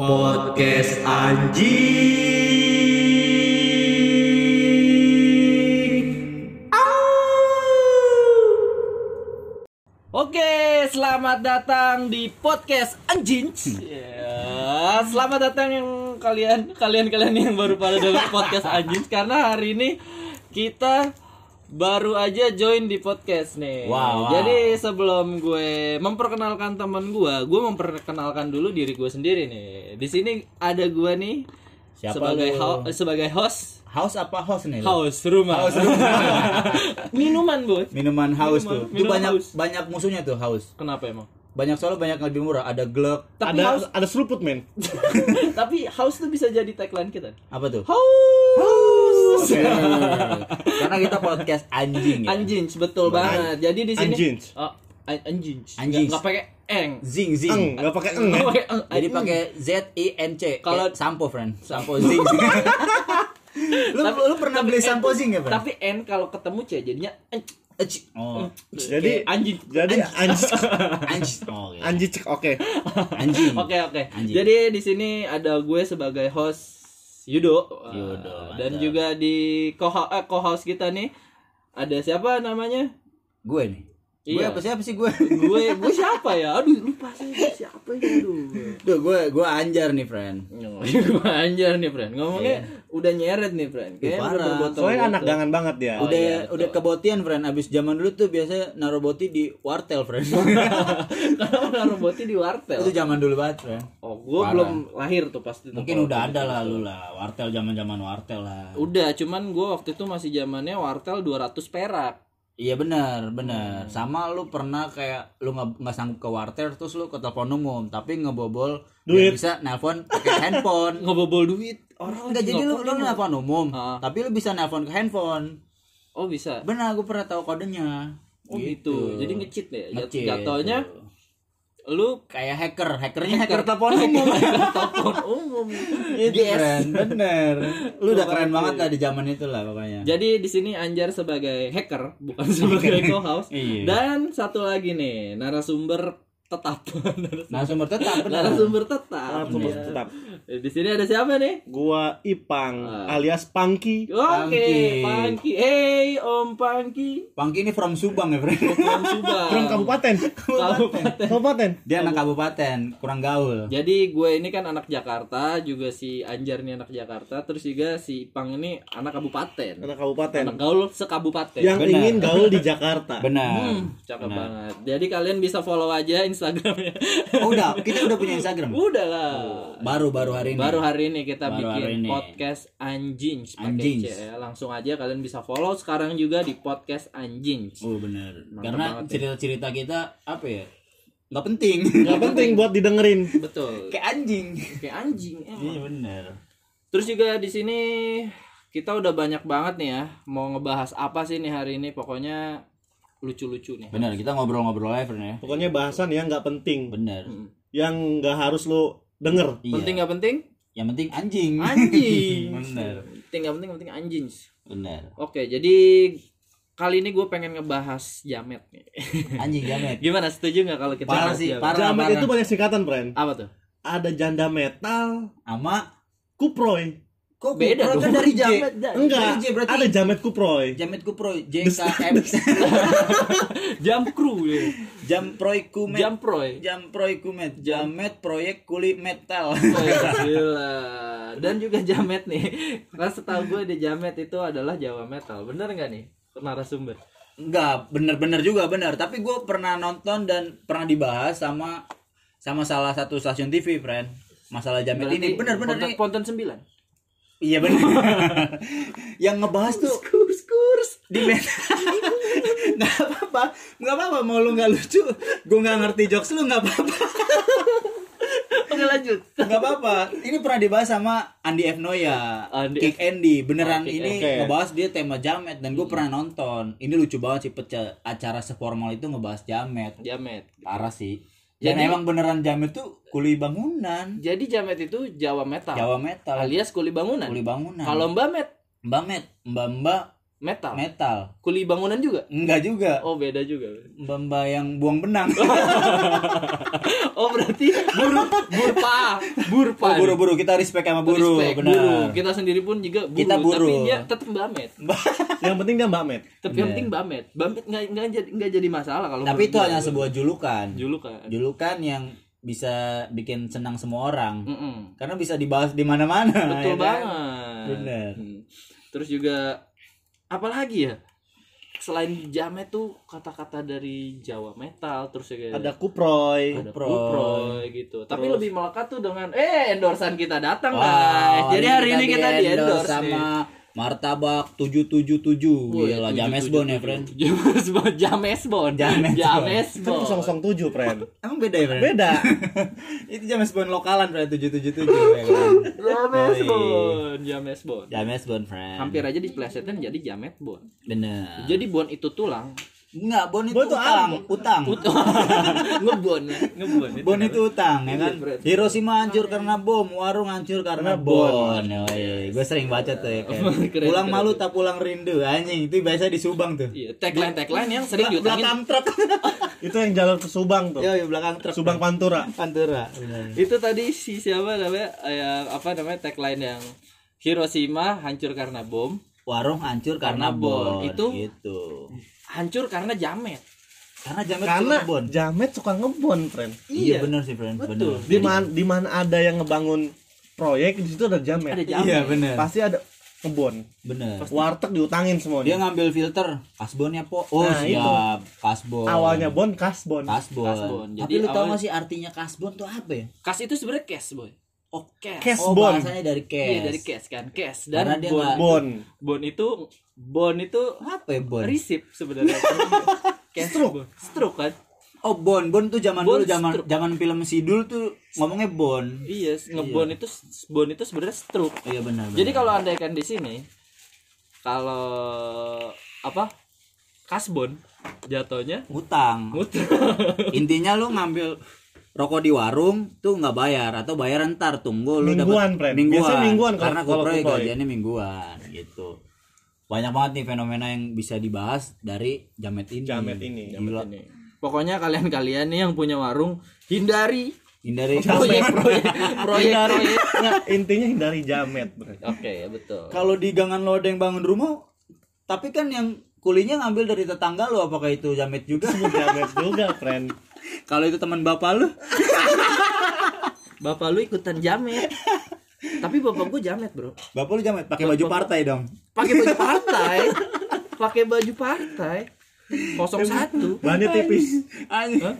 Podcast anjing. Oke, selamat datang di podcast Anjing. Ya, selamat datang yang kalian kalian kalian yang baru pada dengar podcast Anjing karena hari ini kita baru aja join di podcast nih. Wow, wow. Jadi sebelum gue memperkenalkan teman gue, gue memperkenalkan dulu diri gue sendiri nih. Di sini ada gue nih Siapa sebagai ho- sebagai host House apa house nih? lu? house rumah. Minuman, Bos. Minuman house Minuman- tuh. Itu banyak house. banyak musuhnya tuh house. Kenapa emang? Banyak soalnya banyak yang lebih murah. Ada glug. Tapi ada house ada seruput men tapi house tuh bisa jadi tagline kita. Apa tuh? House. Karena kita podcast anjing ya. Anjing, betul banget. Jadi di sini Anjing. Oh, an- anjing. Anjing. Nggak pakai eng. Zing eng zing. nggak pakai eng Nggak ya pakai eng. Jadi pakai Z I N C. Kalau- sampo friend. Sampo zing. lu Tapi- lu pernah beli sampo zing ya, friend? Tapi n kalau ketemu c jadinya. Oh. jadi anjing. jadi anjing Anjing. Iya. anjing oke Anjing. Oke oke. Anjing. Jadi di sini ada gue sebagai host Yudo. Yudo, Dan mantap. juga di co eh, co-host kita nih ada siapa namanya? Gue nih. Gue Iya. apa siapa sih gue? gue gue siapa ya? Aduh lupa gue siapa ya aduh. Duh, gue gue anjar nih, friend. gue anjir nih friend. Ngomongnya udah nyeret nih friend. Kayaknya Ih, udah berbotol soalnya anak gangan banget ya Oh, udah iya, udah kebotian friend. Abis zaman dulu tuh biasa naruh boti di wartel friend. Karena orang robotnya di wartel? Itu zaman dulu banget friend. Oh gue Parah. belum lahir tuh pasti tuh mungkin udah ada lah lu lah. Wartel zaman zaman wartel lah. Udah cuman gue waktu itu masih zamannya wartel 200 perak iya benar benar. Sama lu pernah kayak lu nggak nggak sanggup ke wartel terus lu ke telepon umum tapi ngebobol Duit. bisa nelpon pakai handphone. Ngebobol duit. Orang enggak jadi lu lu nelpon umum Ah. tapi lu bisa nelpon ke handphone. Oh bisa. Benar gue pernah tahu kodenya. Oh gitu, jadi ngecit deh Jat- Ngecit. jatuhnya lu kayak hacker hackernya hacker telepon umum telepon umum Itu Yes. keren, bener. Lu udah keren banget lah di zaman itu lah pokoknya. Jadi di sini Anjar sebagai hacker, bukan sebagai co-host. Iya. Dan satu lagi nih, narasumber tetap. Nah, sumber tetap benar. narasumber tetap. Narasumber Iya. tetap. Di sini ada siapa nih? gua Ipang Ah. alias Pangki Oke, Pangki. Pangki. Hey, Om Pangki. Pangki ini from Subang ya, Bro. From Subang. from kabupaten Kabupaten. kabupaten Dia anak kabupaten, kurang gaul. Jadi gue ini kan anak Jakarta, juga si Anjar nih anak Jakarta, terus juga si Ipang ini anak kabupaten. anak kabupaten Anak gaul sekabupaten. yang Benar. ingin gaul di Jakarta Benar. Hmm, cakep banget. Jadi kalian bisa follow aja Instagramnya. Oh, udah, kita udah punya Instagram. Udah lah. Baru-baru hari ini. Baru hari ini kita Baru bikin ini. podcast anjing. C ya. Langsung aja kalian bisa follow sekarang juga di podcast anjing. Oh, benar. Karena ya. cerita-cerita kita apa ya? Nggak penting. nggak penting buat didengerin Betul. Kayak anjing. Kayak anjing emang. Iya, benar. Terus juga di sini kita udah banyak banget nih ya mau ngebahas apa sih nih hari ini pokoknya lucu-lucu nih. Benar, kita ngobrol-ngobrol live ya. pokoknya bahasan yang nggak penting Benar. Hmm. yang nggak harus lu denger Iya. Penting nggak penting? Yang penting anjing. Anjing. benar. Penting nggak penting penting anjing. Benar. Oke, jadi kali ini gue pengen ngebahas jamet nih. Anjing jamet. Gimana setuju nggak kalau kita Parah bahas sih, jamet? parah. jamet parah. itu banyak singkatan friend Apa tuh? ada janda metal Sama kuproy Kok Beda dong. kan dari. Jamet, dah. enggak Dari J berarti. ada jamet kuproy Jamet Kupro JKM Jam crew ya. Jam Proy Kumet Jam proy. Jam Proy Kumet Jamet Proyek Kuli Metal Oh, gila. Dan juga jamet nih. Karena setahu gue di jamet itu adalah Jawa metal. Bener nggak nih? Narasumber. Enggak bener-bener juga bener Tapi gue pernah nonton dan pernah dibahas sama sama salah satu stasiun TV friend Masalah Jamet ini bener-bener nih Ponten 9. Iya bener. Yang ngebahas tuh Kurs kurs. di met nggak apa-apa. Nggak apa-apa. Mau lu nggak lucu gue nggak ngerti jokes lu nggak apa-apa. Oke lanjut. nggak apa-apa. Ini pernah dibahas sama Andi F. Noya. Andi Kick Andy. Beneran Oh, Kick ini Oke. ngebahas dia tema jamet dan gue pernah nonton. Ini lucu banget sih pecah acara seformal itu ngebahas jamet. Jamet. parah sih dan Jadi- emang beneran jamet tuh kuli bangunan Jadi jamet itu Jawa metal. Jawa metal Alias kuli bangunan. kuli bangunan Kalau Mbak Met mbak met mbak mbak Metal. metal Kuli bangunan juga. enggak juga Oh beda juga. mbak yang buang benang Oh berarti buru burpa burpa. Oh, buru-buru kita respect sama buru Respect, benar buru. Kita sendiri pun juga buru, Kita buru. tapi dia tetap bamet. Yang penting dia Mbak Met. Tapi Iya. yang penting bamet. Bamet nggak nggak jadi nggak jadi masalah kalau tapi itu hanya sebuah julukan julukan. julukan yang bisa bikin senang semua orang Mm-mm. karena bisa dibahas di mana-mana Betul ya kan? banget. Bener. Hmm. Terus juga apalagi ya? Selain jamet tuh kata-kata dari Jawa metal terus juga Ada Kuproy. ada Kuproy. kuproy gitu. Tapi Terus- lebih melekat tuh dengan eh endorsan kita datang Wow, guys. Jadi hari ini kita di endorse sama nih. Martabak 777 Wih, Gila tujuh, James Bond ya friend James Bond, James Bond, James James Kan Bond. 007, friend. Emang beda ya friend? Beda. Itu James Bond lokalan friend 777 ya kan James. Bond, James Bond. James Bond friend Hampir aja diplesetin jadi Jamet Bond. Bener Jadi Bond itu tulang, Enggak Bond itu itu utang? Utang ngebon ya, ngebon. Bond itu utang ya kan Iya, friend. Hiroshima hancur karena bom Warung hancur karena bom Gue sering baca tuh ya kan Keren, Pulang keren. malu tak pulang rindu Anjing itu biasa di Subang tuh Iya, tagline tagline yang sering diutangin. Belakang truk Itu yang jalur ke Subang tuh. Yo, yo, belakang truk Subang Pantura. Pantura. Itu tadi si siapa namanya? Yang apa namanya tagline yang Hiroshima hancur karena bom, warung hancur karena, Karena bon, bon. Itu- gitu hancur karena jamet. karena jamet Karena suka bon Jamet suka ngebon, friend. iya bener sih friend Betul. bener Di mana di mana ada yang ngebangun proyek di situ ada Jamet. Ada jamet. iya bener Pasti ada ngebon. bener Warteg diutangin dia semuanya. ngambil filter kasbon ya po oh Nah, itu. siap kasbon Awalnya bon, kasbon. kasbon, Kasbon. tapi Jadi lu tau gak sih artinya kasbon tuh apa ya Kas itu sebenarnya cash, boy. Oh Cash. Cash oh bon. bahasanya dari cash Iya dari cash kan, cash. Karena Dan dia bon, nggak- Bon. bon itu bon itu apa ya bon receipt sebenarnya. cash Stroke. bon. Stroke kan? oh bon bon tuh zaman Bon dulu zaman stroke. zaman film sidul tuh ngomongnya bon Iya, ngebon itu bon itu sebenarnya stroke. iya benar benar. Jadi kalau andaikan di sini kalau apa? Kasbon jatuhnya utang muter. intinya lu ngambil rokok di warung tuh nggak bayar atau bayar ntar tunggu lu Mingguan, dapat Pren. mingguan Biasanya mingguan kalau- karena kalau kuproy kuproy. gajiannya mingguan gitu banyak banget nih fenomena yang bisa dibahas dari jamet ini Jamet ini. Gila. Ini. Pokoknya kalian-kalian nih yang punya warung hindari hindari proyek-proyek proyek-proyek. Nggak, intinya hindari Jamet. Oke, ya betul. kalau di gangan lo ada yang bangun rumah tapi kan yang kulinya ngambil dari tetangga lo apakah itu jamet juga Jamet juga, friend. Kalau itu teman bapak lu Bapak lu ikutan jamet. Tapi bapak gua jamet, Bro. bapak lu jamet pakai baju partai dong Pakai baju partai. Pakai baju partai. 01. Bahannya tipis.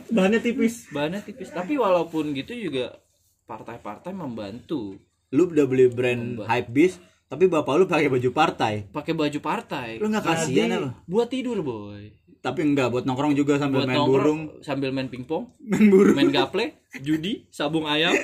Bahannya tipis. Bahannya tipis. Tapi walaupun gitu juga partai-partai membantu. lu udah beli brand hype beast tapi bapak lu pakai baju partai Pakai baju partai. lu nggak kasihan ya lu Buat tidur, boy. Tapi enggak buat nongkrong juga sambil Buat main nongkrong burung sambil main pingpong, main burung main gaple, judi, sabung ayam.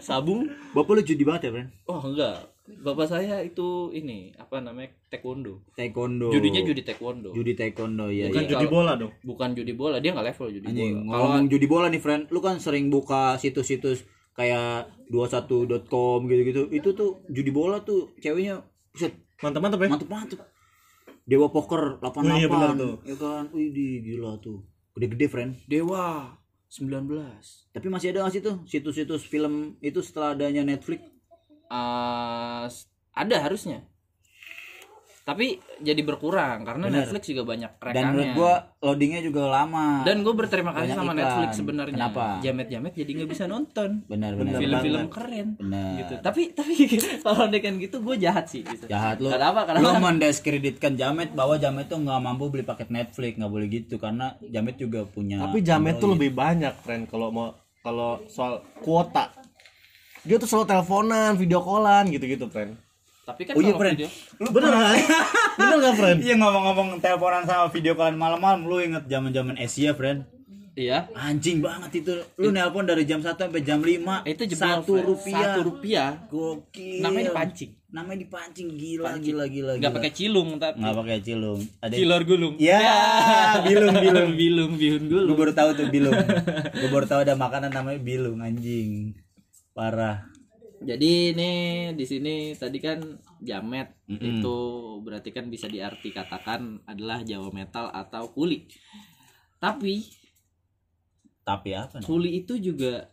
sabung bapak lu judi banget ya Bren Oh enggak, bapak saya itu ini apa namanya taekwondo. taekwondo Judinya judi taekwondo. judi taekwondo ya Bukan ya. judi bola dong. Bukan judi bola, dia nggak level judi anjing bola. Kalau judi bola nih friend lu kan sering buka situs-situs kayak 21.com gitu-gitu itu tuh judi bola tuh ceweknya buset Mantap-mantap ya. mantep-mantep Dewa Poker 88 Oh, iya benar tuh. ya kan? Wih di, gila tuh. Gede-gede friend. Dewa 19 tapi masih ada nggak sih tuh situs-situs film itu setelah adanya Netflix? Eh, s- ada harusnya. Tapi jadi berkurang karena Bener. Netflix juga banyak dan rekannya. menurut gua loadingnya juga lama Dan gue berterima kasih Banyak sama iklan. Netflix sebenarnya. Kenapa? Jamet-jamet jadi nggak bisa nonton benar benar film-film keren. benar Gitu. Tapi tapi kalau dengan gitu gue jahat sih. Gitu. jahat lu Kenapa? lu Kenapa? mendiskreditkan Jamet bahwa Jamet tuh nggak mampu beli paket Netflix nggak boleh gitu karena Jamet juga punya Tapi Jamet tuh lebih banyak, friend, kalau mau kalau soal kuota. Dia tuh selalu teleponan, video callan gitu-gitu, friend. Tapi kan oh iya kalau friend. video lu Beneran? Bener gak, friend? iya ngomong-ngomong teleponan sama video callan malam-malam lu inget zaman-zaman Asia friend? Iya. Anjing banget itu. Lu nelpon dari jam 1 sampai jam 5 itu jebol satu rupiah. Satu rupiah. Gokil. Namanya dipancing namanya dipancing gila gila gila nggak gila. pakai cilung tapi nggak pakai cilung. Ada cilor gulung. Ya bilung bilung. Bilung bihun gulung. Gue baru tahu tuh bilung. Gue baru tahu ada makanan namanya bilung anjing. Parah Jadi nih di sini tadi kan jamet Mm-mm. itu berarti kan bisa diarti katakan adalah Jawa metal atau kuli. Tapi Tapi apa? nih? kuli itu juga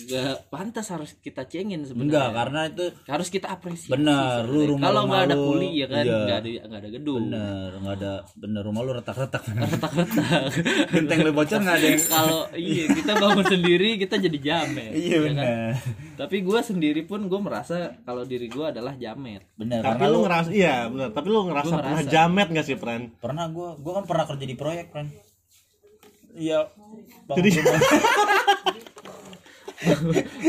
gak pantas harus kita cengin Enggak, sebenarnya. karena itu harus kita apresiasi. Bener, lu rumah- Kalau nggak ada kuli ya kan iya. nggak ada nggak ada gedung. bener, nggak ada bener rumah lu retak-retak. Retak-retak. Genteng lu bocor nggak ada yang Kalau iya kita bangun sendiri kita jadi jamet. Iya ya kan? bener. Tapi gue sendiri pun gue merasa kalau diri gue adalah jamet. Bener, Tapi karena lu lu ngerasa iya benar. Tapi lu ngerasa Gua pernah ngerasa. jamet gak sih, friend? pernah gua gua kan pernah kerja di proyek, kan. Iya. Jadi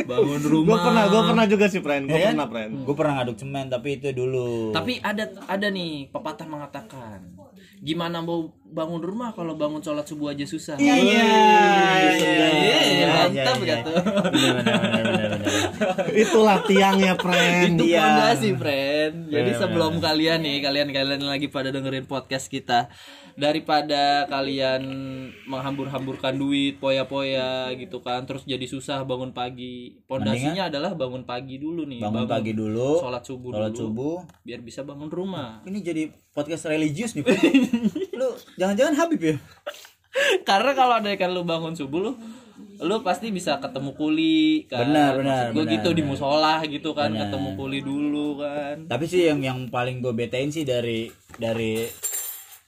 Bangun gue rumah. pernah gue pernah juga sih, friend. Gue Iya kan? pernah, friend. Gue pernah ngaduk semen tapi itu dulu. Tapi ada ada nih pepatah mengatakan gimana mau bangun rumah kalau bangun sholat subuh aja susah. Iya, iya, Iya, mantap iya, gitu. Bener, bener, bener. Itulah tiangnya, friend. Itu Iya. fondasi, friend. Jadi sebelum kalian nih, kalian-kalian lagi pada dengerin podcast kita, daripada kalian menghambur-hamburkan duit, poya-poya gitu kan, terus jadi susah bangun pagi. Pondasinya adalah bangun pagi dulu nih, Bangun pagi dulu, sholat subuh sholat dulu, subuh. biar bisa bangun rumah. Ini jadi podcast religius nih. Lu jangan-jangan Habib ya? Karena kalau ada kan lu bangun subuh lu lu pasti bisa ketemu kuli kan. Benar, benar, Gue benar, gitu di musola gitu kan, Benar. ketemu kuli dulu kan. Tapi sih yang yang paling gue betain sih dari dari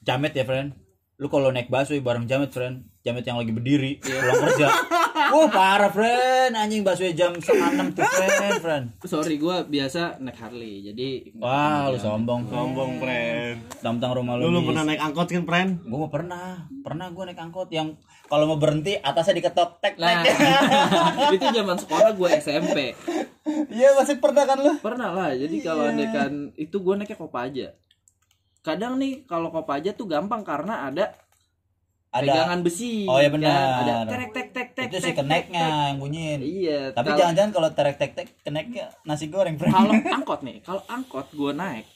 Jamet ya, friend. Lu kalau naik busway bareng Jamet, friend. Jamet yang lagi berdiri pulang kerja. Wah, parah, friend. Anjing busway jam setengah enam tuh, friend, friend. Sorry, gua biasa naik Harley, jadi Wah, lu sombong. Sombong, friend. Tentang rumah lu. Lu, pernah naik angkot kan, friend? Gue mau pernah, pernah gue naik angkot yang kalau mau berhenti atasnya diketok tek Nah, tek. itu zaman sekolah gue SMP. Iya masih pernah kan lu? Pernah lah. Jadi kalau Iya. andekan itu gue naiknya Kopaja. Kadang nih kalau Kopaja tuh gampang karena ada, Ada pegangan besi. Oh, kan? benar. Ada terek tek tek tek. itu tek, keneknya yang bunyiin. Iya. Tapi jangan-jangan kalau terek tek tek keneknya nasi goreng kalau angkot nih, kalau angkot gue naik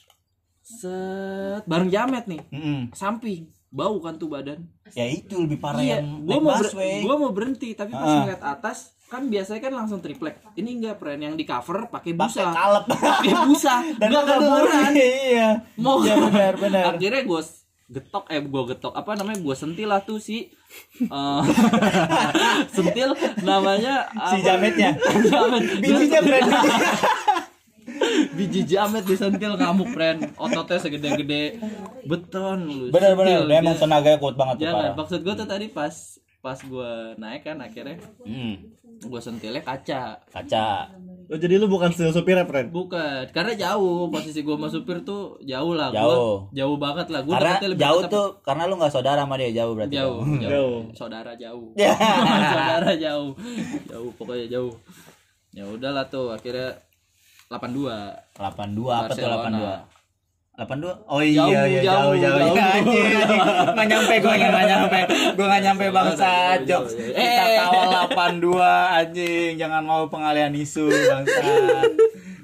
set bareng jamet nih, Mm-mm. samping bau kan tuh badan. Ya itu lebih parah iya, yang gue mau gua mau berhenti tapi pas Ah. ngeliat atas kan biasanya kan langsung triplek. Ini enggak friend yang di cover pakai Pakai busa. kalep. Pakai busa. Dan Gua lu kabur. kedengeran. Iya. Mau Iya benar benar. Akhirnya gue getok eh gue getok apa namanya gue sentil lah tuh si eh, sentil namanya Si apa? jametnya. jamet Bijinya friend. biji jamet disentil ngamuk friend ototnya segede-gede beton lu sentil. Dia- tenaganya kuat banget tuh jangan maksud gue tuh tadi pas pas gue naik kan akhirnya Hmm. gue sentilnya kaca Kaca. Oh, jadi lu bukan setiap supir ya, friend? bukan karena jauh posisi gue sama supir tuh jauh lah Gua Jauh. jauh banget lah gue Karena lebih jauh dekat. tuh karena lu nggak saudara sama dia jauh berarti. jauh, dong. jauh Jauh. saudara jauh saudara jauh jauh pokoknya jauh ya udahlah tuh akhirnya 82 82 apa tuh Barcelona. 82? 82? Oh iya Jauh, iya jauh jauh, jauh. jauh. Iya, anjing, anjing. Nggak nyampe gue nggak nyampe. Gue nggak nyampe bangsa Jauh, jok. jauh, jauh. Kita Eh. kawal 82 anjing. Jangan mau pengalian isu bangsa.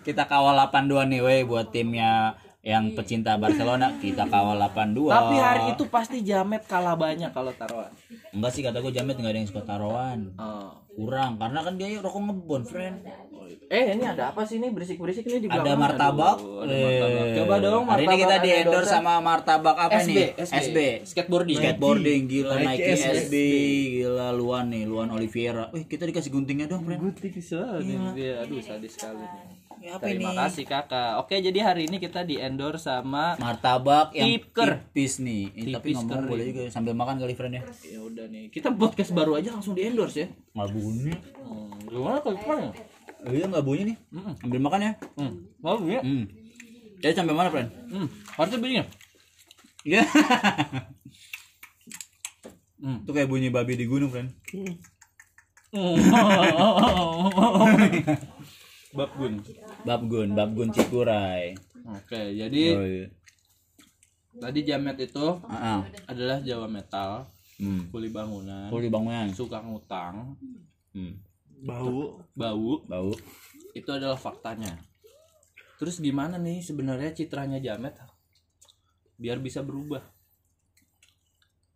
Kita kawal 82 nih weh buat timnya yang pecinta Barcelona. Kita kawal 82. tapi hari itu pasti Jamet kalah banyak kalau taruhan enggak sih kata gue Jamet nggak ada yang suka taruhan. Oh. Kurang karena kan dia rokok ngebon, friend. eh ini ada apa sih ini berisik berisik ini di Ada belakang martabak. Aduh, ada martabak. Eh, coba dong Hari ini martabak kita di endorse sama martabak apa SB, nih? SB. Skateboarding. Skateboarding gila Nike SB. SB gila Luan nih Luan Oliveira. Wih kita dikasih guntingnya dong, friend. Gue bisa dia aduh sadis sekali nih. Ya, apa Terima ini? kasih kakak. Oke jadi hari ini kita di endorse sama Martabak yang Tipker. tipis nih. Eh, tapi ngomong kering. boleh juga sambil makan kali friend ya. ya udah nih kita podcast baru aja langsung di endorse ya. Nggak bunyi. Hmm, gimana kalau kemarin? Oh, iya nggak bunyi nih. Mm-mm. Ambil makan ya. Hmm, mau ya? Hmm. Jadi sampai mana, friend? Hmm, harusnya begini. Iya. Hmm. Itu kayak bunyi babi di gunung, friend. Babgun. Babgun, Babgun Cikuray. Oke, jadi Oh, iya. tadi Jamet itu Ah, ah. adalah Jawa metal, Hmm. kuli bangunan, Kuli bangunan. suka ngutang, Hmm. Bau. bau, Bau. itu adalah faktanya. Terus gimana nih sebenarnya citranya Jamet biar bisa berubah?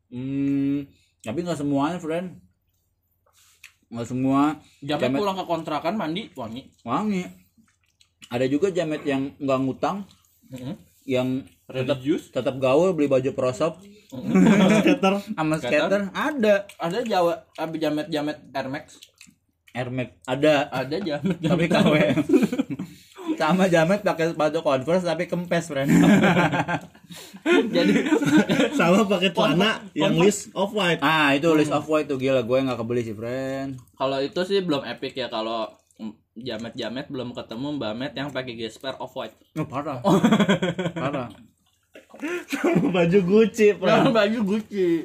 Hmm, tapi nggak semuanya, friend. Nggak semua. Jamet pulang ke kontrakan mandi wangi. wangi. Ada juga jamet yang nggak ngutang. Yang tetap tetap gaul beli baju prosop. Skater. sama skater? ada. Ada Jawa abi jamet jamet Air Max. Air Max. Ada. Ada jamet tapi jamet. KW sama jamet pakai sepatu converse tapi kempes friend Jadi Sama pakai celana yang list off white. ah itu list of white tuh gila gue nggak kebeli sih friend kalau itu sih belum epic ya kalau jamet-jamet belum ketemu Mbak Met yang pakai gesper off white. oh, parah parah Baju Gucci, friend. baju Gucci.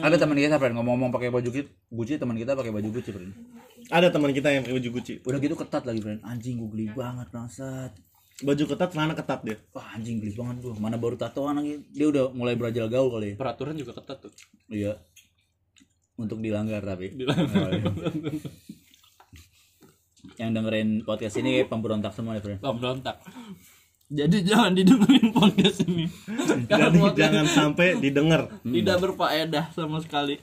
ada teman kita friend ngomong-ngomong pakai baju Gucci Gucci teman kita pakai baju Gucci friend Ada teman kita yang pakai baju Gucci. udah gitu ketat lagi friend anjing gue geli banget bangsat Baju ketat, celana ketat dia. wah anjing geli banget gue mana baru tatoan lagi dia udah mulai berajal gaul kali ya Peraturan juga ketat tuh. iya untuk dilanggar tapi Oh, iya. yang dengerin podcast ini pemberontak semua ya friend Pemberontak. Jadi jangan didengerin podcast ini. Jadi podcast jangan sampai didengar. tidak berfaedah sama sekali.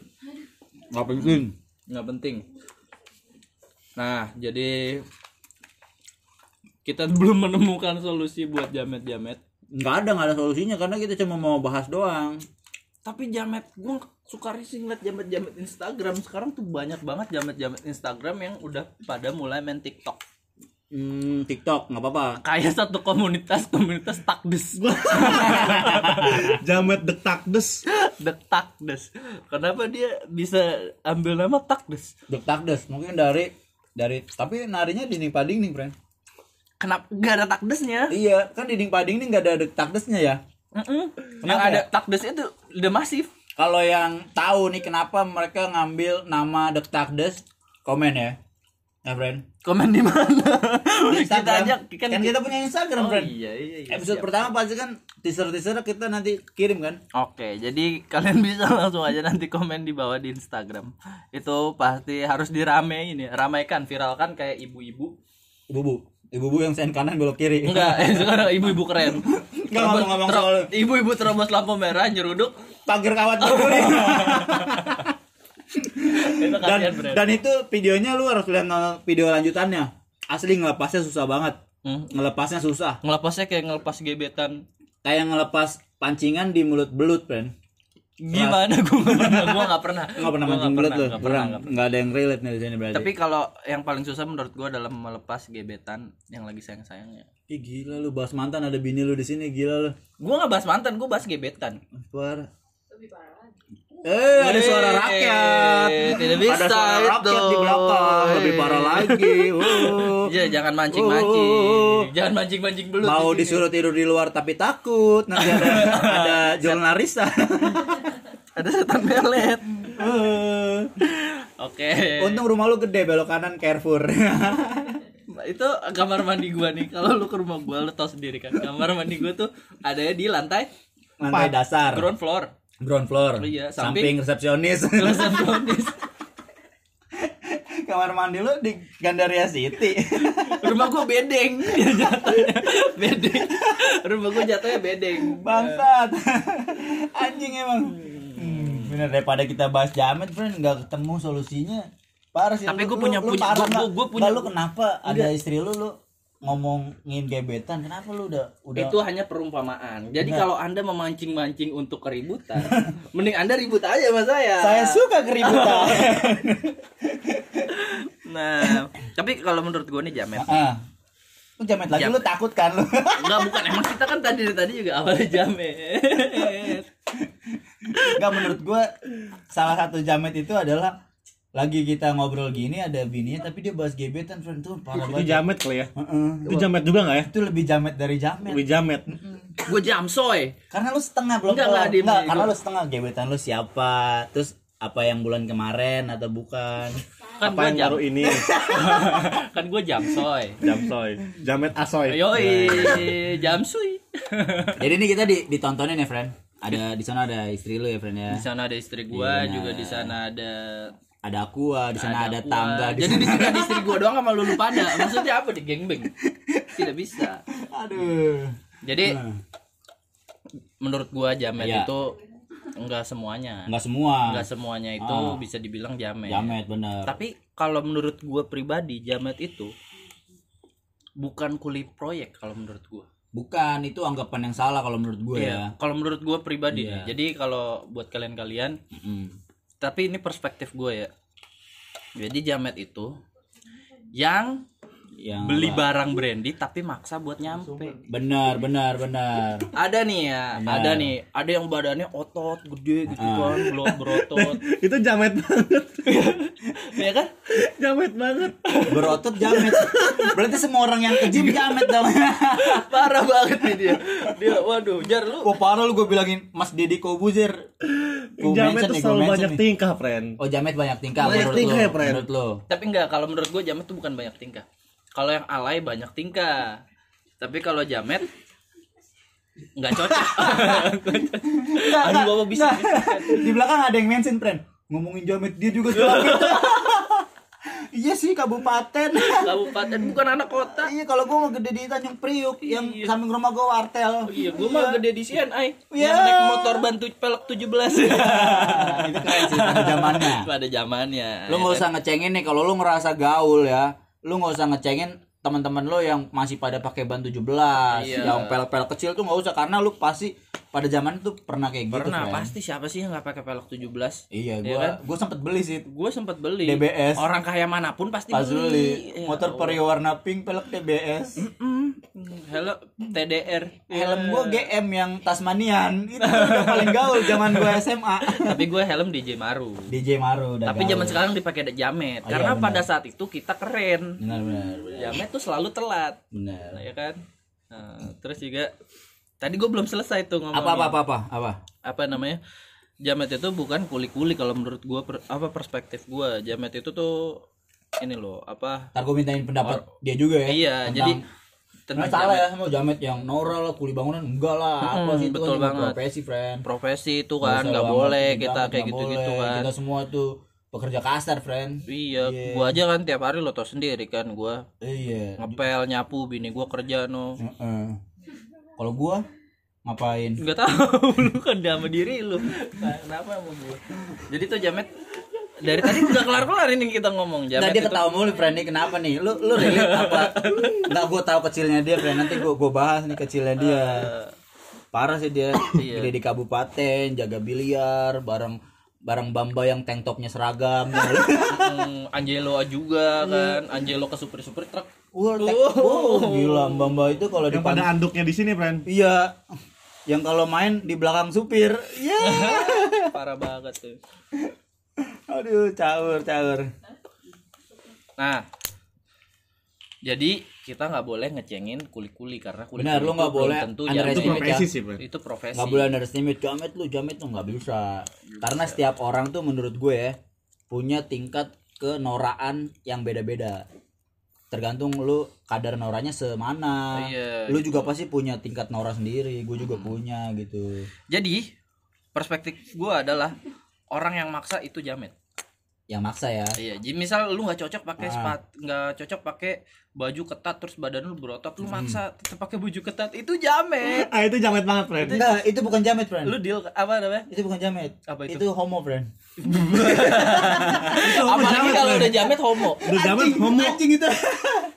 nggak penting nggak penting. Nah, jadi kita belum menemukan solusi buat jamet-jamet. nggak ada nggak ada solusinya karena kita cuma mau bahas doang Tapi jamet, gue suka risih ngeliat jamet-jamet Instagram sekarang tuh banyak banget jamet-jamet Instagram yang udah pada mulai main TikTok. hmm, TikTok nggak apa-apa Kayak satu komunitas komunitas takdes, Jamet dek takdes. the takdes. Kenapa dia bisa ambil nama takdes? Dek takdes mungkin dari dari tapi narinya dinding pading nih friend Kenapa gak ada takdesnya? iya kan dinding pading nih nggak ada takdesnya ya Mm-mm. Yang Kenapa ada ya? takdes itu udah masif. kalau yang tahu nih kenapa mereka ngambil nama dek takdes komen ya ya friend Komen di mana? Kita Instagram. aja kan, kan, kita punya Instagram Oh friend iya iya. iya episode siap. pertama pasti kan teaser teaser kita nanti kirim kan Oke, jadi kalian bisa langsung aja nanti komen di bawah di Instagram. Itu pasti harus diramein ya, ramaikan, viralkan kayak ibu-ibu. ibu-bu ibu-bu yang sen kanan belok kiri Enggak, eh, sekarang ibu-ibu keren. Nggak ngomong-ngomong soal- ibu-ibu terobos lampu merah nyeruduk. pagar kawat Itu dan dan itu videonya lu harus lihat nonton video lanjutannya. Asli ngelepasnya susah banget. Hmm. ngelepasnya susah. Ngelepasnya kayak ngelepas gebetan. kayak ngelepas pancingan di mulut belut friend Gimana? Gua nggak pernah, gua nggak pernah. nggak pernah mancing belut pernah, lu. nggak pernah, nggak ada yang relate nih di sini berarti Tapi kalau yang paling susah menurut gua adalah melepas gebetan yang lagi sayang-sayangnya. Ih, gila lu bahas mantan ada bini lu di sini gila lu. Gua nggak bahas mantan, gua bahas gebetan. parah Eh, ada suara rakyat. Eh, tidak bisa ada suara rakyat itu. di belakang. Lebih parah lagi. Oh. Iya, jangan mancing-mancing. Jangan mancing-mancing belut. Mau di disuruh tidur di luar tapi takut. Nanti ada ada jurnalista. ada setan melet. Eh. Oke. Untung rumah lu gede belok kanan Carrefour. Itu kamar mandi gua nih. Kalau lu ke rumah gua lu tau sendiri kan. Kamar mandi gua tuh ada di lantai Lantai dasar. ground floor. Ground floor. Oh iya, samping, samping. resepsionis. Resepsionis. Kamar mandi lu di Gandaria City. rumah gua bedeng. jatuhnya bedeng. Rumah gua jatuhnya bedeng. Bangsat. Anjing emang. Hmm, bener daripada kita bahas jamet, friend, nggak ketemu solusinya. Parah sih. Tapi gua punya- lu, punya- gua punya- lu kenapa ada istri lu lu ngomongin gebetan? Kenapa lu udah udah Itu hanya perumpamaan. Jadi Benar. kalau Anda memancing-mancing untuk keributan, mending Anda ribut aja sama saya. saya suka keributan. Nah, tapi kalau menurut gue nih jamet. Lu jamet lagi Jamet. lu takut kan lu. Enggak bukan emang kita kan tadi tadi juga awalnya jamet. Enggak menurut gua salah satu jamet itu adalah lagi kita ngobrol gini ada bininya tapi dia bahas gebetan friend tuh parah Itu banget. jamet kali ya. Heeh. Itu jamet juga nggak ya? Itu lebih jamet dari jamet. Lebih jamet. gue jamsoy. Karena lu setengah belum Enggak, enggak, Enggak, karena lu setengah gebetan lu siapa, terus apa yang bulan kemarin atau bukan. Kan Apa yang jam, baru ini? kan gue jamsoy. Jamsoy. Jamet asoy. Yoi, jamsuy. Jadi ini kita di, ditontonin ya, friend. Ada di sana ada istri lu ya, friend ya. Di sana ada istri gue, Iya. juga di sana ada Ada aku, di sana ada, gua. tangga di Jadi di sini ada istri gue doang sama lulu pada. Maksudnya apa di gengbeng? Tidak bisa. Aduh. Jadi Nah. menurut gua jamet Iya. itu enggak semuanya Enggak semua. enggak semuanya itu Ah. bisa dibilang jamet, Jamet bener. tapi kalau menurut gue pribadi jamet itu bukan kulit proyek kalau menurut gue Bukan, itu anggapan yang salah kalau menurut gue ya. Iya, kalau menurut gue pribadi nih. Jadi kalau buat kalian-kalian, Mm. Tapi ini perspektif gue ya. Jadi jamet itu yang Yang beli apa? barang brandy tapi maksa buat nyampe. Benar, benar, benar. Ada nih ya, Benar. ada nih, ada yang badannya otot gede gitu Ah. kan, belum berotot, Itu jamet banget. ya kan? jamet banget. Berotot jamet. Berarti semua orang yang ke gym jamet dong. Parah banget nih dia. Dia, waduh, jar lu. Wah parah lu gue bilangin Mas Deddy Kobuzer. Jamet tuh selalu banyak nih. tingkah, friend. Oh jamet banyak tingkah Banyak menurut tingkah lo. ya, Pren? Menurut lo. Tapi enggak, kalau menurut gue jamet tuh bukan banyak tingkah. Kalau yang alay banyak tingkah. Tapi kalau jamet nggak cocok. Enggak, Aduh, Bapak bisa. Di belakang ada yang mention, Pren. Ngomongin jamet dia juga jamet. iya sih kabupaten. Kabupaten bukan anak kota. iya kalau gue mau gede di Tanjung Priuk yang Iya. samping rumah gue wartel. Iya, gue mah gede di CNI. Iya. Yang naik motor bantu pelek 17. Nah, itu keren sih pada zamannya. Pada zamannya. Lu nggak usah ngecengin nih kalau lu ngerasa gaul ya. Lu nggak usah ngecengin teman-teman lo yang masih pada pakai ban 17, Iya. yang pel-pel kecil tuh nggak usah karena lu pasti pada zaman itu pernah kayak gitu. Pernah pasti siapa sih yang nggak pakai pelek 17? Iya, Iya gua kan? gua sempet beli sih Gue sempet beli. DBS. Orang kaya mana pun pasti pas beli. beli Ya motor Allah. Vario warna pink pelek TBS. Mm, Hello TDR. Helm gua GM yang Tasmanian. Itu udah paling gaul zaman gua SMA. Tapi gue helm DJ Maru. DJ Maru udah Tapi gaul. zaman sekarang dipakai jamet Oh, karena iya, pada saat itu kita keren. benar benar benar. Jamet tuh selalu telat, benar. ya kan? Nah, terus juga tadi gue belum selesai tuh ngomongin. Apa apa apa apa apa? Apa namanya? Jamet itu bukan kuli-kuli kalau menurut gue apa perspektif gue. Jamet itu tuh ini loh, apa? Ntar gua mintain pendapat dia juga ya. Iya, tentang- jadi Nah, tentang salah jamet. ya mau jamet yang Nora lah kuli bangunan enggak lah apa Mm-mm, sih itu betul kan banget. profesi friend profesi itu kan nggak boleh kita kayak gitu-gitu boleh. kan. kita semua tuh pekerja kasar friend Iya, Iya. gua aja kan tiap hari lo tau sendiri kan gua iya ngepel nyapu bini gua kerja no. Heeh. Kalau gua ngapain? Enggak tahu lu kan dia sama diri lu. Nah, kenapa sama gua? Jadi tuh jamet dari tadi udah kelar-kelar ini kita ngomong Nah, jamet dia itu. ketawa mulu friend nih kenapa nih? Lu lu relate apa? Nggak gua tahu kecilnya dia friend nanti gua gua bahas nih kecilnya dia. Parah sih dia. Iya. gede di kabupaten jaga biliar bareng bareng bamba yang tank topnya seragam. Hmm, Angelo juga kan, Angelo ke super-super truk. Tek- oh, gila Mbak Mbak itu kalau di pada anduknya di sini, friend. Iya. Yang kalau main di belakang supir. Iya. Parah banget tuh. Aduh, caur, caur. Nah, jadi kita nggak boleh ngecengin kuli-kuli karena kuli Benar, lu nggak boleh tentu Itu ya. profesi sih, friend. Itu profesi. Nggak boleh underestimate jamet lu, jamet tuh nggak bisa. Karena setiap orang tuh menurut gue ya punya tingkat kenoraan yang beda-beda. Tergantung lu kadar noranya semana. Iya, Lu juga pasti punya tingkat nora sendiri, gue juga punya gitu. Jadi perspektif gua adalah orang yang maksa itu jamet. Yang maksa ya. Iya, jadi misal lu nggak cocok pakai Ah. sepat, nggak cocok pakai baju ketat terus badan lu berotot, Hmm. lu maksa tetap pakai baju ketat itu jamet. Ah, itu jamet banget, friend. Enggak, itu bukan jamet, friend. Lu deal apa namanya? Itu bukan jamet. Apa itu? Itu homo, friend. Apalagi jamet, kalau udah jamet homo. Udah jamet homo. Anjing itu.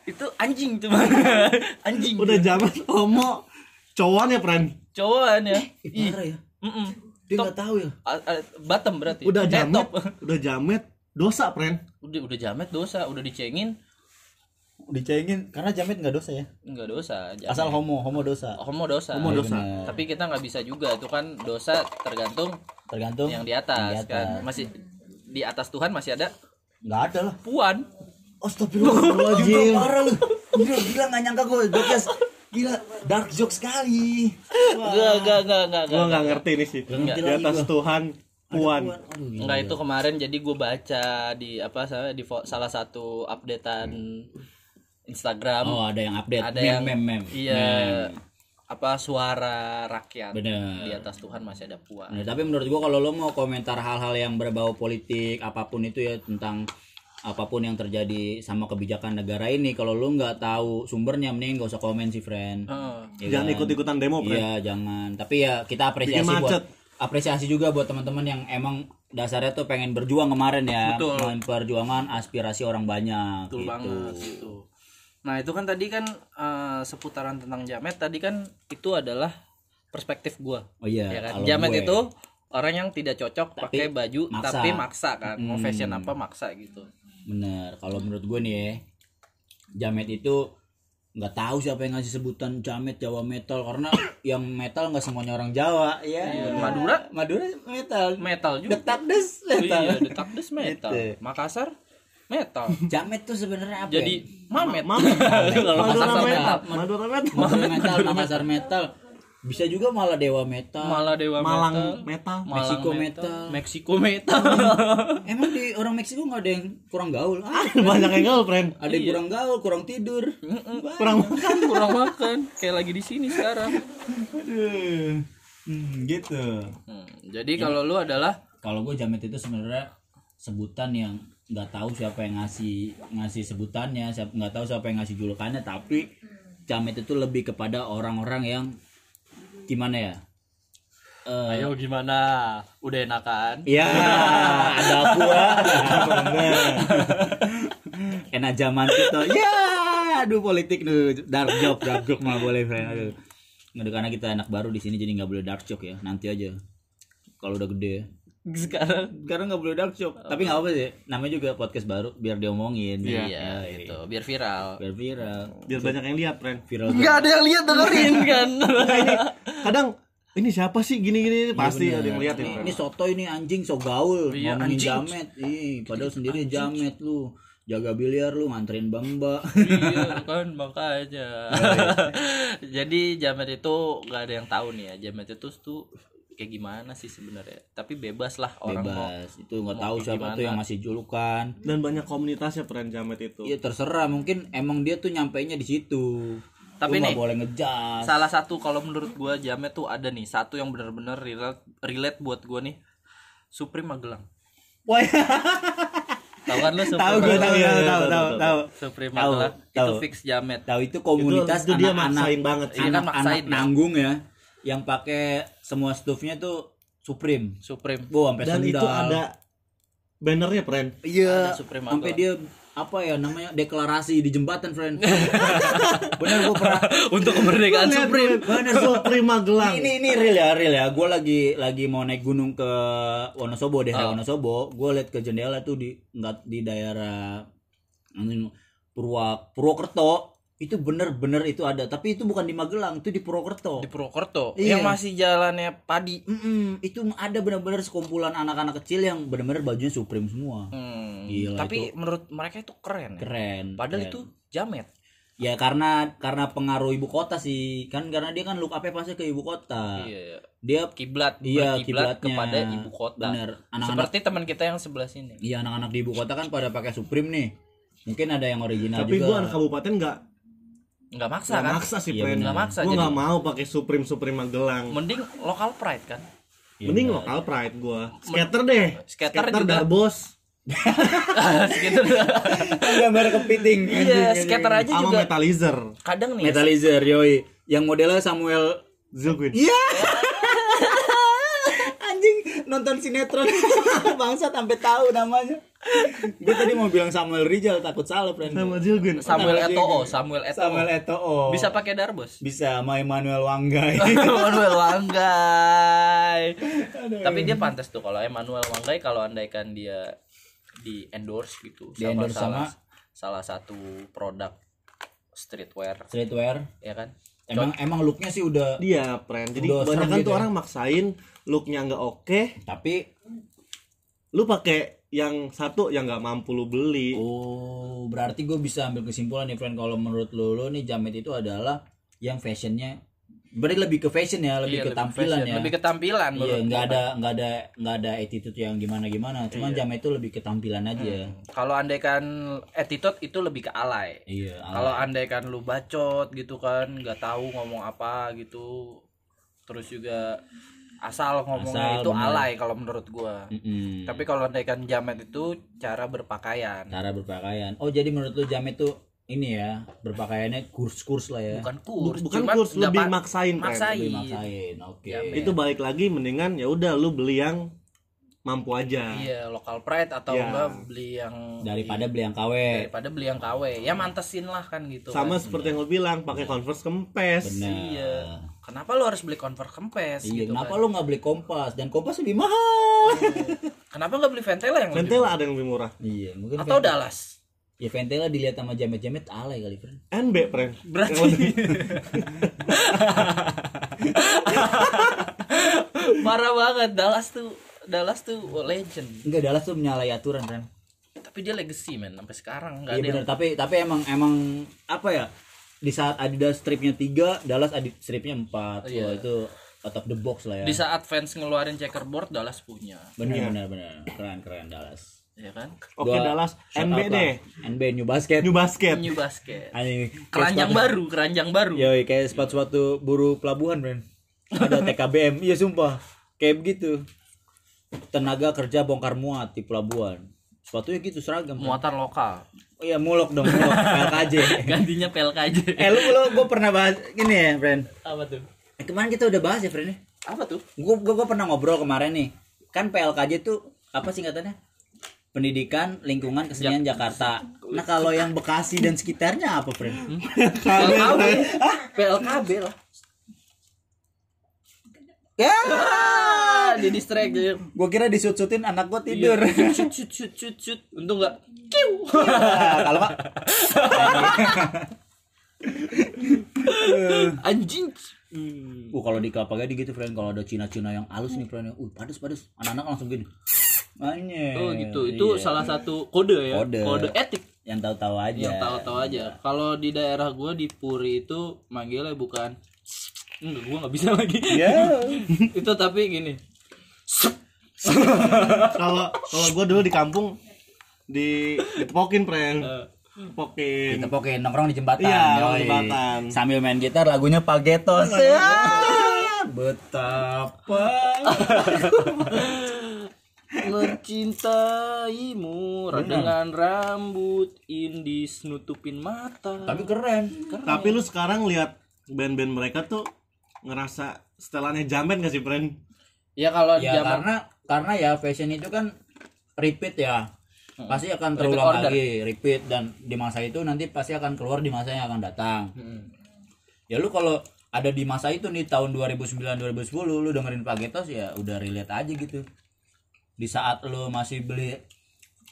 Itu anjing tuh. Anjing. Udah jamet homo. Cowan ya, friend. Cowokan ya. Ih, parah ya. Mm-mm. Dia Top. nggak tahu ya. Bottom berarti. Udah Eh, jamet. Udah jamet. Dosa, friend. Udah udah jamet dosa, udah dicengin Dicengin karena jamet nggak dosa ya. enggak dosa. Jamet. Asal homo, homo dosa. homo dosa. Homo Iya, dosa. benar. Tapi kita nggak bisa juga itu kan dosa tergantung Tergantung yang di atas, yang di kan. atas. Masih di atas Tuhan masih ada Nggak ada lah. puan. Astagfirullahaladzim. Parah lu. Gila, gila nggak nyangka gue. Podcast. Gila, dark joke sekali. Enggak, enggak, enggak, enggak. Gua nggak ngerti ini sih. Di atas. Tuhan puan. Aduh, gila. Enggak itu kemarin jadi gue baca di apa saya di salah satu updatean Instagram. Oh, ada yang update. ada Mem, yang mem, mem. iya Mem. apa suara rakyat Bener. di atas Tuhan masih ada puan. Nah, tapi menurut gua kalau lo mau komentar hal-hal yang berbau politik apa pun itu ya tentang apa pun yang terjadi sama kebijakan negara ini kalau lo nggak tahu sumbernya mending gak usah komen sih friend Heeh. Ya Jangan kan? ikut-ikutan demo, friend. Iya jangan. Tapi ya kita apresiasi Bikin buat. Apresiasi juga buat teman-teman yang emang dasarnya tuh pengen berjuang kemarin ya Betul. perjuangan aspirasi orang banyak Betul gitu. banget gitu. Nah itu kan tadi kan eh, seputaran tentang jamet tadi kan itu adalah perspektif gua. oh iya ya kan? Jamet gue- itu orang yang tidak cocok pakai baju maksa. tapi maksa kan. Mau Hmm. fashion apa maksa gitu. bener kalau menurut gue nih ya jamet itu nggak tahu siapa yang ngasih sebutan jamet Jawa metal karena yang metal nggak semuanya orang Jawa ya Madura? Madura metal Metal juga. detak des metal Iya, detak des metal. Gitu. Makassar metal. jamet tuh sebenarnya apa Jadi ya? mamet. Mamet. Madura metal. Madura metal. Madura metal Makassar metal bisa juga malah dewa metal Malah Dewa Malang metal. metal. Malang Meksiko metal. Meksiko metal. emang di orang Meksiko nggak ada yang kurang gaul ah, Banyak yang gaul, friend. ada yang kurang gaul kurang tidur Kurang makan. Kurang makan. Kayak lagi di sini sekarang. Aduh. Hmm, gitu Hmm, jadi kalau lu adalah kalau gue jamet itu sebenarnya sebutan yang nggak tahu siapa yang ngasih ngasih sebutannya siapa nggak tahu siapa yang ngasih julukannya tapi jamet itu lebih kepada orang-orang yang gimana ya? Eh, Ayo gimana? Udah enakan? ya ada gua bener enak zaman itu ya aduh politik tuh dark joke dark joke mah boleh friend. Aduh. Nggak, karena kita anak baru di sini jadi nggak boleh dark joke ya. Nanti aja kalau udah gede Sekarang sekarang nggak boleh dark joke tapi nggak apa sih. Namanya juga podcast baru biar diomongin. Iya, Ya, gitu, biar viral. biar viral. Biar banyak yang lihat, friend. viral Enggak ada yang lihat dengerin kan. Kadang ini siapa sih gini-gini? Pasti ada yang lihat ini, ya. ini soto ini anjing so gaul. Iya, ngomongin anjing. jamet. Ih padahal sendiri jamet lu. Jaga biliar lu nganterin bang mbak. Iya kan makanya. Jadi jamet itu nggak ada yang tahu nih ya. Jamet itu tuh kayak gimana sih sebenarnya. Tapi bebas lah orang mau. bebas itu nggak tahu siapa gimana. tuh yang ngasih julukan Dan banyak komunitasnya, friend Jamet itu. Iya terserah mungkin emang dia tuh nyampainya di situ Tapi nih, boleh ngejas Salah satu kalau menurut gua jamet tuh ada nih satu yang benar-benar relate, relate buat gua nih. Supreme Magelang. Wah, Tahu kan lu Supreme tahu gue tahu Iya, tahu tahu tahu, tahu tahu. tahu Supreme Tahu, Magelang itu tahu. fix jamet. tahu itu komunitas itu dia anak-anak maksain banget Iya kan, anak-anak ya. nanggung ya yang pakai semua stuffnya tuh Supreme Supreme. Wow, sampai Dan sendal. itu ada bannernya, friend. Iya, sampai dia apa ya namanya deklarasi di jembatan, friend. Bener gue pernah. Untuk kemerdekaan Supreme. friend. Supreme Magelang. Ini ini real ya, real ya. Gue lagi lagi mau naik gunung ke Wonosobo deh, Ah. Wonosobo. Gue liat ke jendela tuh di nggak di daerah anu, Purwa Purwokerto. Itu bener-bener itu ada, tapi itu bukan di Magelang, itu di Purwokerto. Di Purwokerto Iya. yang masih jalannya padi. Mm-mm, itu ada benar-benar sekumpulan anak-anak kecil yang benar-benar bajunya Supreme semua. Hmm, Gila, tapi menurut mereka itu keren ya. Keren. Padahal keren. itu jamet. Ya karena karena pengaruh ibu kota sih. Kan karena dia kan look up pasti ke ibu kota. Iya. Dia Kiblat, Iya, kiblatnya. kepada ibu kota. Bener. Anak-anak Seperti teman kita yang sebelah sini. iya anak-anak di ibu kota kan pada pakai Supreme nih. Mungkin ada yang original Tapi juga. gua anak kabupaten nggak Nggak maksa nggak kan? maksa sih, Iya. Nggak maksa, Gua jadi- nggak mau pakai Supreme Supreme Magelang. Mending lokal pride kan. Iya, Mending lokal pride gua. Skater deh. Skater juga. Darbos. Skater. gambar kepiting. iya, skater aja Sama juga Metalizer. kadang nih Metalizer yoi. Yang modelnya Samuel Zilquin. Iya. nonton sinetron bangsat sampai tahu namanya. Gue tadi mau bilang Samuel Rizal takut salah, friend. Sama. Samuel Nama dia Eto'o, gitu. Samuel Eto'o. Samuel Eto'o. Bisa pakai darbos. bisa sama Emmanuel Wanggai. Emmanuel Wanggai. Tapi dia pantas tuh kalau Emmanuel Wanggai kalau andaikan dia di endorse gitu Di endorse salah, sama? salah satu produk streetwear Streetwear. ya kan. Emang emang looknya sih udah Dia, friend. Jadi kebanyakan gitu tuh ya. orang maksain looknya nggak oke, tapi lu pakai yang satu yang nggak mampu lu beli. oh berarti gue bisa ambil kesimpulan nih friend. Kalau menurut lo lo nih jamet itu adalah yang fashionnya berarti lebih ke fashion ya lebih Iya, ke tampilan fashion, ya. Lebih ke tampilan iya nggak ada nggak ada nggak ada attitude yang gimana gimana cuman jamet itu lebih ke tampilan aja. Kalau andaikan attitude itu lebih ke alay. iya Kalau andaikan lu bacot gitu kan, nggak tahu ngomong apa gitu. Terus juga asal ngomongnya Asal, itu bener. alay kalau menurut gua. Mm-mm. Tapi kalau andaikan jamet itu cara berpakaian. cara berpakaian oh jadi menurut lo jamet tuh ini ya berpakaiannya kurs-kurs lah ya. bukan kurs bukan cuman kurs lebih maksain Pren. maksain. Lebih maksain. Oke. Jamet. itu balik lagi mendingan ya udah lu beli yang mampu aja iya local pride atau Ya. enggak beli yang Daripada beli yang KW. daripada beli yang KW ya mantesin lah kan gitu sama kan. seperti yang lu bilang pakai converse kempes Benar. iya kenapa lu harus beli convert kempes Iya, gitu kenapa kan? lu nggak beli kompas? Dan kompas lebih mahal. kenapa nggak beli Ventela yang lebih Ventela ada yang lebih murah iya, mungkin atau Ventela- Dallas Ya Ventela dilihat sama jamet-jamet alay kali, friend. NB pren berarti parah banget Dallas tuh Dallas tuh legend Enggak, Dallas tuh menyalahi aturan, friend. tapi dia legacy men sampai sekarang nggak Iya ada benar, yang tapi tapi emang emang apa ya? Di saat Adidas stripnya 3, Dallas Adidas stripnya 4. Iya. Wah, itu out of the box lah ya. di saat fans ngeluarin checkerboard Dallas punya Benar benar benar. Keren keren Dallas. ya kan oke Gua Dallas NB deh NB New Basket. New Basket new basket Anjing. keranjang baru keranjang baru Yoi, kayak sepatu-sepatu buruh pelabuhan, friend. Ada TKBM. iya sumpah. Kayak begitu. Tenaga kerja bongkar muat di pelabuhan. Sepatunya gitu seragam. muatan lokal Oh iya, mulok dong, mulok. PLKJ. gantinya PLKJ eh lu lu gue pernah bahas gini ya, friend. apa tuh Eh, kemarin kita udah bahas ya, friend. apa tuh Gue gue pernah ngobrol kemarin nih. Kan PLKJ tuh apa singkatannya? Pendidikan Lingkungan Kesenian Jakarta. Nah kalau yang Bekasi dan sekitarnya apa, friend? PLKB PLKB lah Ya, ah di distract jadi gue kira disut-sutin anak gue tidur. shoot shoot shoot shoot shoot untung nggak kiu kalau pak, anjing uh kalau di Kelapa Gading gitu, friend. Kalau ada Cina-Cina yang halus nih, friend. Uh padas padas. Anak-anak langsung gini. Anjir. oh gitu itu Iya. salah satu kode ya Kode. etik yang tahu-tahu aja. yang tahu-tahu aja kalau di daerah gua di Puri itu manggilnya bukan enggak gua nggak bisa lagi Ya. itu tapi gini kalau kalau gue dulu di kampung di ditepokin pren Eh, tepokin Kita pokoknya nongkrong di jembatan. Iya, nongkrong jembatan. Sambil main gitar lagunya Pagetos. Ya, betapa. mencintaimu dengan rambut indis nutupin mata Tapi keren. tapi lu sekarang lihat band-band mereka tuh ngerasa setelannya jamet gak sih pren ya kalau Ya zaman karena karena ya fashion itu kan repeat ya. Pasti akan Repeat terulang order. lagi, repeat dan di masa itu nanti pasti akan keluar di masa yang akan datang. Hmm. Ya lu kalau ada di masa itu nih tahun 2009 2010 lu dengerin Pagetos ya udah relate aja gitu. Di saat lu masih beli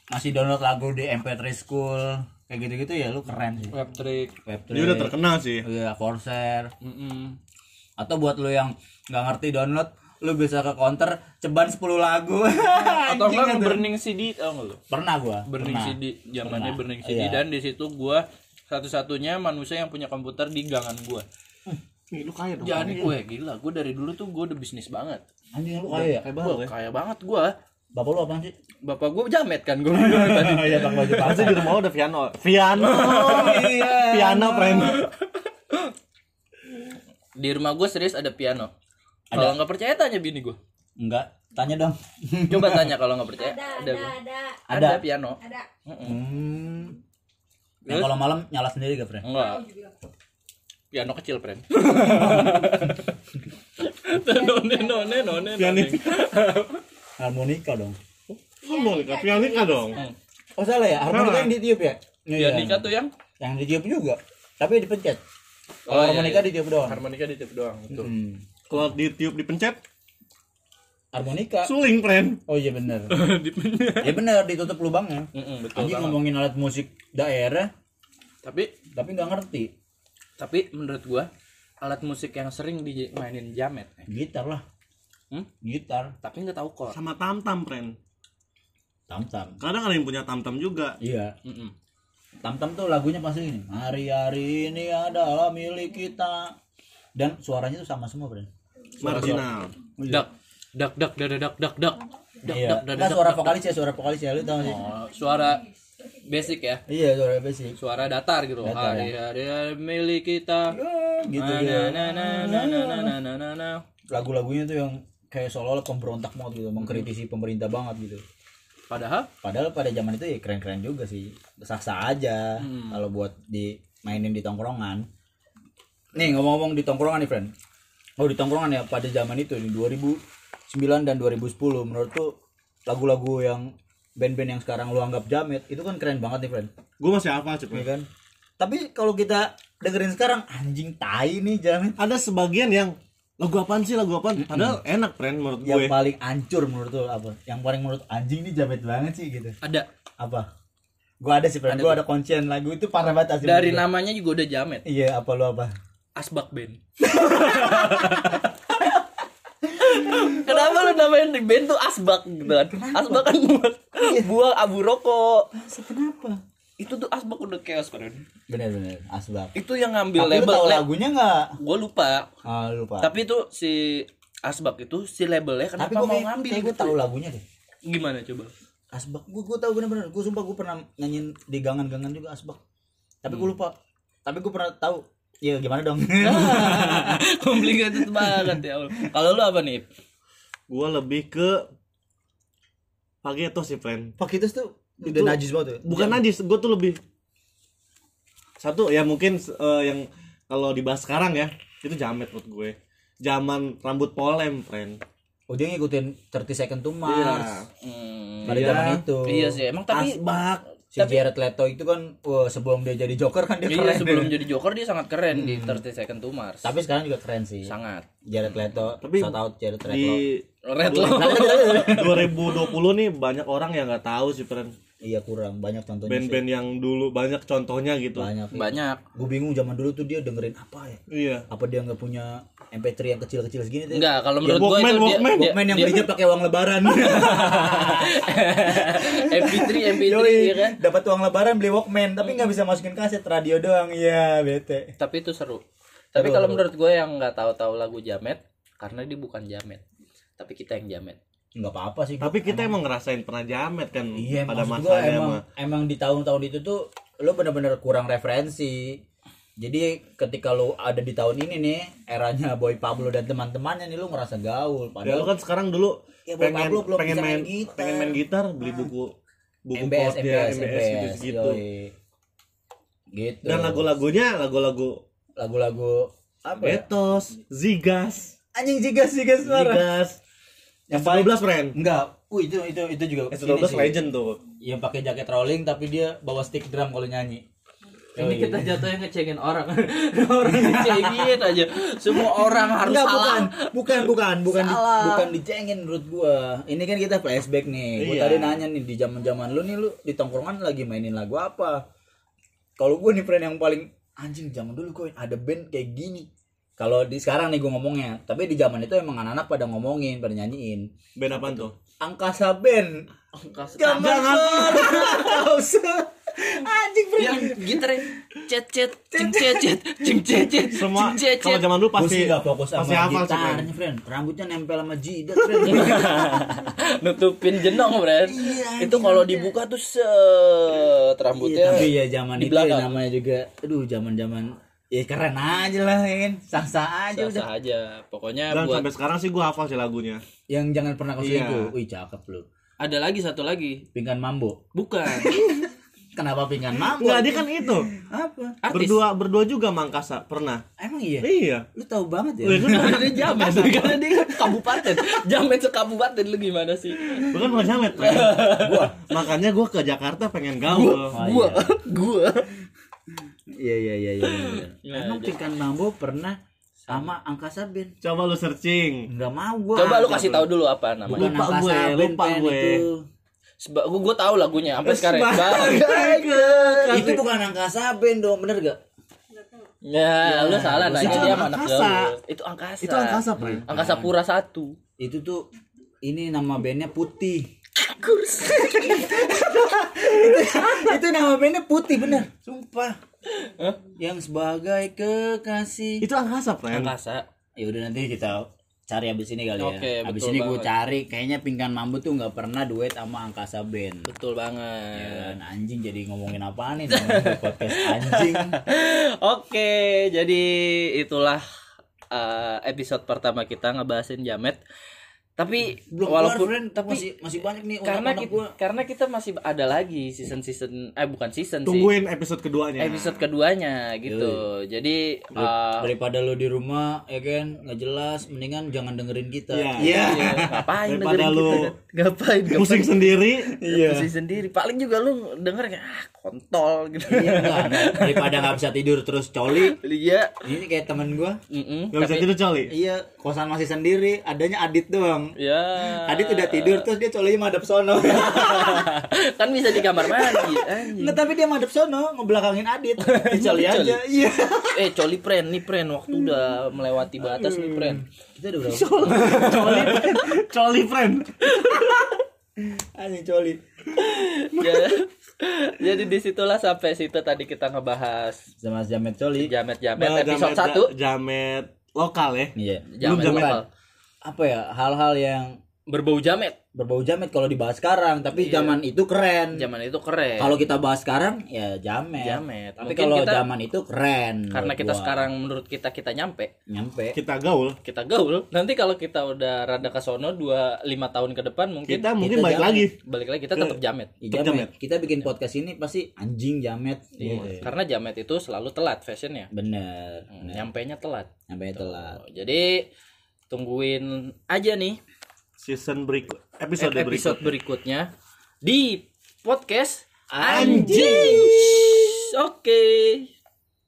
masih download lagu di MP3 School kayak gitu-gitu ya lu keren sih. web trick Web3. dia udah terkenal sih Iya, Corsair. Mm-mm. Atau buat lu yang nggak ngerti download, lu bisa ke counter ceban 10 lagu. atau enggak burning CD tau nggak lu Pernah gua. burning pernah. CD zamannya burning CD Iya. dan di situ gua satu-satunya manusia yang punya komputer di gangan gua Ih, lu kaya dong jadi gue gila gue dari dulu tuh gue udah bisnis banget Anjing lu kaya ya? kayak Wah, banget ya kaya banget gue Bapak lu apaan sih? bapak gue jamet kan gue bilang tadi Iya, Bang Baju pasti di rumah ada piano piano iya. piano pren di rumah gue serius ada piano kalau nggak percaya tanya bini gue Enggak, tanya dong. coba tanya kalau nggak percaya ada ada gua. ada ada Ada. piano ada Hmm. Yang kalau malam nyala sendiri gak, friend? enggak piano kecil friend none none none Pianis. Harmonika dong. harmonika pianika dong Oh salah ya, harmonika yang ditiup ya? Iya. pianika tuh yang Yang ditiup juga. Tapi dipencet. Kalau Oh, iya, harmonika iya. ditiup doang. harmonika ditiup doang betul Hmm. kalau ditiup dipencet Harmonika. suling pren Oh iya bener. ya bener ditutup lubangnya. Mm-mm, betul Anjing ngomongin alat musik daerah, tapi tapi nggak ngerti. tapi menurut gua alat musik yang sering dimainin jamet eh. Gitar lah. Hmm? Gitar. tapi nggak tahu chord sama tam tam pren Tam-tam. kadang ada yang punya tam tam juga Iya. Mm-mm. Tam-tam tuh lagunya pasti gini. Hari-hari ini adalah milik kita. Dan suaranya tuh sama semua, Bren. marginal dak dak dak dak dak dak dak dak Iya. dak dak Nggak, dak suara vokalis ya, suara vokalis ya. Lu tau sih? Oh, suara basic ya Iya, suara basic. suara datar gitu Datar, hari hari milik kita Gitu na dia. na na na na na na na na na Lagu-lagunya tuh yang kayak seolah-olah pemberontak banget gitu, mengkritisi pemerintah banget gitu. Padahal padahal pada zaman itu ya keren-keren juga sih. Sah-sah aja. Kalau buat dimainin di tongkrongan. Nih ngomong-ngomong di tongkrongan nih friend. Oh di tongkrongan ya pada zaman itu nih 2009 dan 2010 menurut tuh lagu-lagu yang band-band yang sekarang lu anggap jamet itu kan keren banget nih friend. Gue masih hafal Iya cepet kan? Tapi kalau kita dengerin sekarang anjing tai nih jamet. Ada sebagian yang lagu apaan sih? Lagu apaan? Padahal enak friend menurut yang gue. paling ancur menurut lu apa? Yang paling menurut anjing ini jamet banget sih gitu. Ada. Apa? Gua ada sih friend. Gua ada kuncian lagu itu parah banget asli. Dari namanya juga udah jamet. iya apa lu apa? Asbak band. Kenapa lu namain di band tuh asbak gitu kan? Asbak kan buat buang abu rokok. kenapa Itu tuh asbak udah chaos kan. bener-bener asbak Itu yang ngambil tapi lu label tahu lagunya nggak Gue lupa. ah lupa Tapi itu si asbak itu si labelnya tapi kenapa gua mau kayak, ngambil? kayak gua gitu? tahu lagunya deh Gimana coba? asbak gua gua tahu bener-bener gua sumpah gua pernah nyanyiin di gangan-gangan juga asbak tapi gua lupa tapi gua pernah tahu Iya gimana dong Complicated banget ya. Kalau lu apa nih? gue lebih ke Pageto sih friend Pakitos tuh udah Itu- najis banget ya bukan najis gue tuh lebih satu ya mungkin eh, yang kalau dibahas sekarang ya itu jamet menurut gue zaman rambut polem friend oh dia ngikutin 30 second to Iya. Mars Hmm, pada Iya. zaman itu iya sih. Emang tapi asbak si Jared Leto itu kan wah, sebelum dia jadi Joker kan dia Iya keren sebelum deh. jadi Joker dia sangat keren di 30 Second to Mars. tapi sekarang juga keren sih sangat. Jared Leto Tapi shout out Jared Leto di Red lo. 2020 nih banyak orang yang nggak tahu sih friend iya kurang banyak contohnya band-band yang dulu banyak contohnya gitu banyak Banyak. gue bingung zaman dulu tuh dia dengerin apa ya iya apa dia nggak punya MP3 yang kecil-kecil segini tuh Enggak, kalau Ya, menurut gua Walkman, itu dia, Walkman. dia, Walkman yang dia- belinya pakai uang lebaran MP3 MP3 Yoi, ya kan. dapat uang lebaran beli Walkman tapi nggak bisa masukin kaset radio doang iya bete Tapi itu seru. Tapi kalau menurut gue yang nggak tahu-tahu lagu Jamet karena dia bukan Jamet. Tapi kita yang Jamet. Nggak apa-apa sih tapi kita emang ngerasain pernah jamet kan iya pada masanya emang emang di tahun-tahun itu tuh lo bener-bener kurang referensi jadi ketika lo ada di tahun ini nih eranya Boy Pablo dan teman-temannya nih lo ngerasa gaul ya lu padahal kan sekarang dulu Ya, Bang pengen Pablo belum pengen main, main gitar. pengen main gitar beli buku buku MBS chord MBS ya, MBS, MBS gitu yoi. gitu dan lagu-lagunya lagu-lagu lagu-lagu apa ya? Betos, Zigas, anjing jigas suara Zigas. Yang 12 friend. enggak uh itu itu itu juga Yang ini 12 sih. legend tuh. yang pakai jaket rolling tapi dia bawa stick drum kalau nyanyi Ini kita jatuhnya ngecengin orang. orang ngecengin aja. Semua orang harus Enggak, salah. bukan, bukan, bukan, bukan, di, Salah. bukan dicengin menurut gua. Ini kan kita flashback nih. Gua Iya. tadi nanya nih di zaman-zaman lu nih lu di tongkrongan lagi mainin lagu apa? Kalau gua nih friend yang paling anjing zaman dulu gua ada band kayak gini. Kalau di sekarang nih gua ngomongnya, tapi di zaman itu emang anak-anak pada ngomongin, pada nyanyiin. Band apaan tuh? Angkasa Band. Angkas- Gambar Kau Anjing friend. yang gitarnya cet cet cing cet cet cing cet cet Semua kalau zaman dulu pasti sih gak fokus pasti sama friend. gitarnya, friend. Rambutnya nempel sama jidat, friend. nutupin jenong Bren Iya, itu kalau dibuka tuh set rambutnya Iya, tapi ya zaman itu ya namanya juga aduh zaman-zaman ya keren aja lah ya kan? Sah-sah aja udah. sah aja. Pokoknya Dan buat sampai sekarang sih gua hafal sih lagunya. yang jangan pernah kau Iya. selingkuh. Wih cakep lu. Ada lagi satu lagi. Pinggan mambo. Bukan. Kenapa pinggan mambo? Enggak, dia kan itu. apa? Artis? Berdua berdua juga Mangkasa pernah. emang iya? Iya. lu tahu banget ya? Lu dia jamet. Karena dia kabupaten. Jamet sekabupaten lu gimana sih? Bukan mau jamet, gua Makanya gua ke Jakarta pengen gaul. Oh, gua iya. gua iya iya iya iya iya. Iya, emang iya. pinggan mambo pernah sama angkasa band Coba lu searching. nggak mau gua coba lu kasih tahu dulu apa namanya bukan Lupa angkasa gue, band lupa gue. itu Seba gua, gua tahu lagunya sampai sekarang Sebagai itu bukan angkasa band dong bener gak Ya, lu salah nanya Itu dia anak angkasa. gaul. Itu angkasa. Itu angkasa, friend. Angkasa Pura satu. itu tuh ini nama bandnya putih itu nama bandnya putih bener sumpah yang sebagai kekasih Itu angkasa, friend. Angkasa. ya udah nanti kita cari abis ini kali ya Oke, abis ini gue cari kayaknya pingkan mambu tuh nggak pernah duet sama angkasa band Betul banget. dan anjing jadi ngomongin apa nih podcast anjing Oke, jadi itulah uh, episode pertama kita ngebahasin Jamet. Tapi belum walaupun friend. tapi masih masih banyak nih karena kita, gua. karena kita masih ada lagi season season eh bukan season sih Tungguin episode keduanya. episode keduanya gitu jadi Dar- eh, daripada lu di rumah ya kan nggak jelas mendingan jangan dengerin kita Iya. iya ya, ngapain Daripada dengerin lu kita? ngapain Pusing sendiri. iya sendiri paling juga lu denger kayak ah kontol gitu iya enggak enggak. daripada nggak bisa tidur terus coli iya ini kayak temen gua Mm-mm. Gak bisa tidur coli. iya kosan masih sendiri adanya Adit doang ya. Adit udah tidur terus dia colinya madep sono. Kan bisa di kamar mandi anjing. Nggak, tapi dia madep sono ngebelakangin Adit. Dia coli. aja iya. Eh coli pren nih pren waktu udah melewati batas nih pren. Kita udah berapa? Coli, coli friend. anjing coli. Jadi, jadi di situlah sampai situ tadi kita ngebahas sama jamet coli. Jamet-jamet Nah, episode jamet- 1 Jamet lokal ya. iya jamet jamet. lokal. Apa ya hal-hal yang berbau jamet berbau jamet kalau dibahas sekarang tapi Iya. zaman itu keren zaman itu keren kalau kita bahas sekarang ya jamet, Jamet. tapi Mungkin kalau kita- zaman itu keren karena kita gua. sekarang menurut kita kita nyampe nyampe Kita gaul. kita gaul nanti kalau kita udah rada ke sono dua lima tahun ke depan mungkin Kita mungkin kita balik jamet. lagi. balik lagi kita tetap jamet Iya, Tetep jamet. jamet. kita bikin podcast ini pasti anjing jamet Iya. Gitu. karena jamet itu selalu telat fashionnya bener, Hmm, bener. nyampe nya telat nyampe telat Oh, jadi tungguin aja nih season berikut episode, eh, episode berikutnya. berikutnya di podcast anjing. Oke. Okay.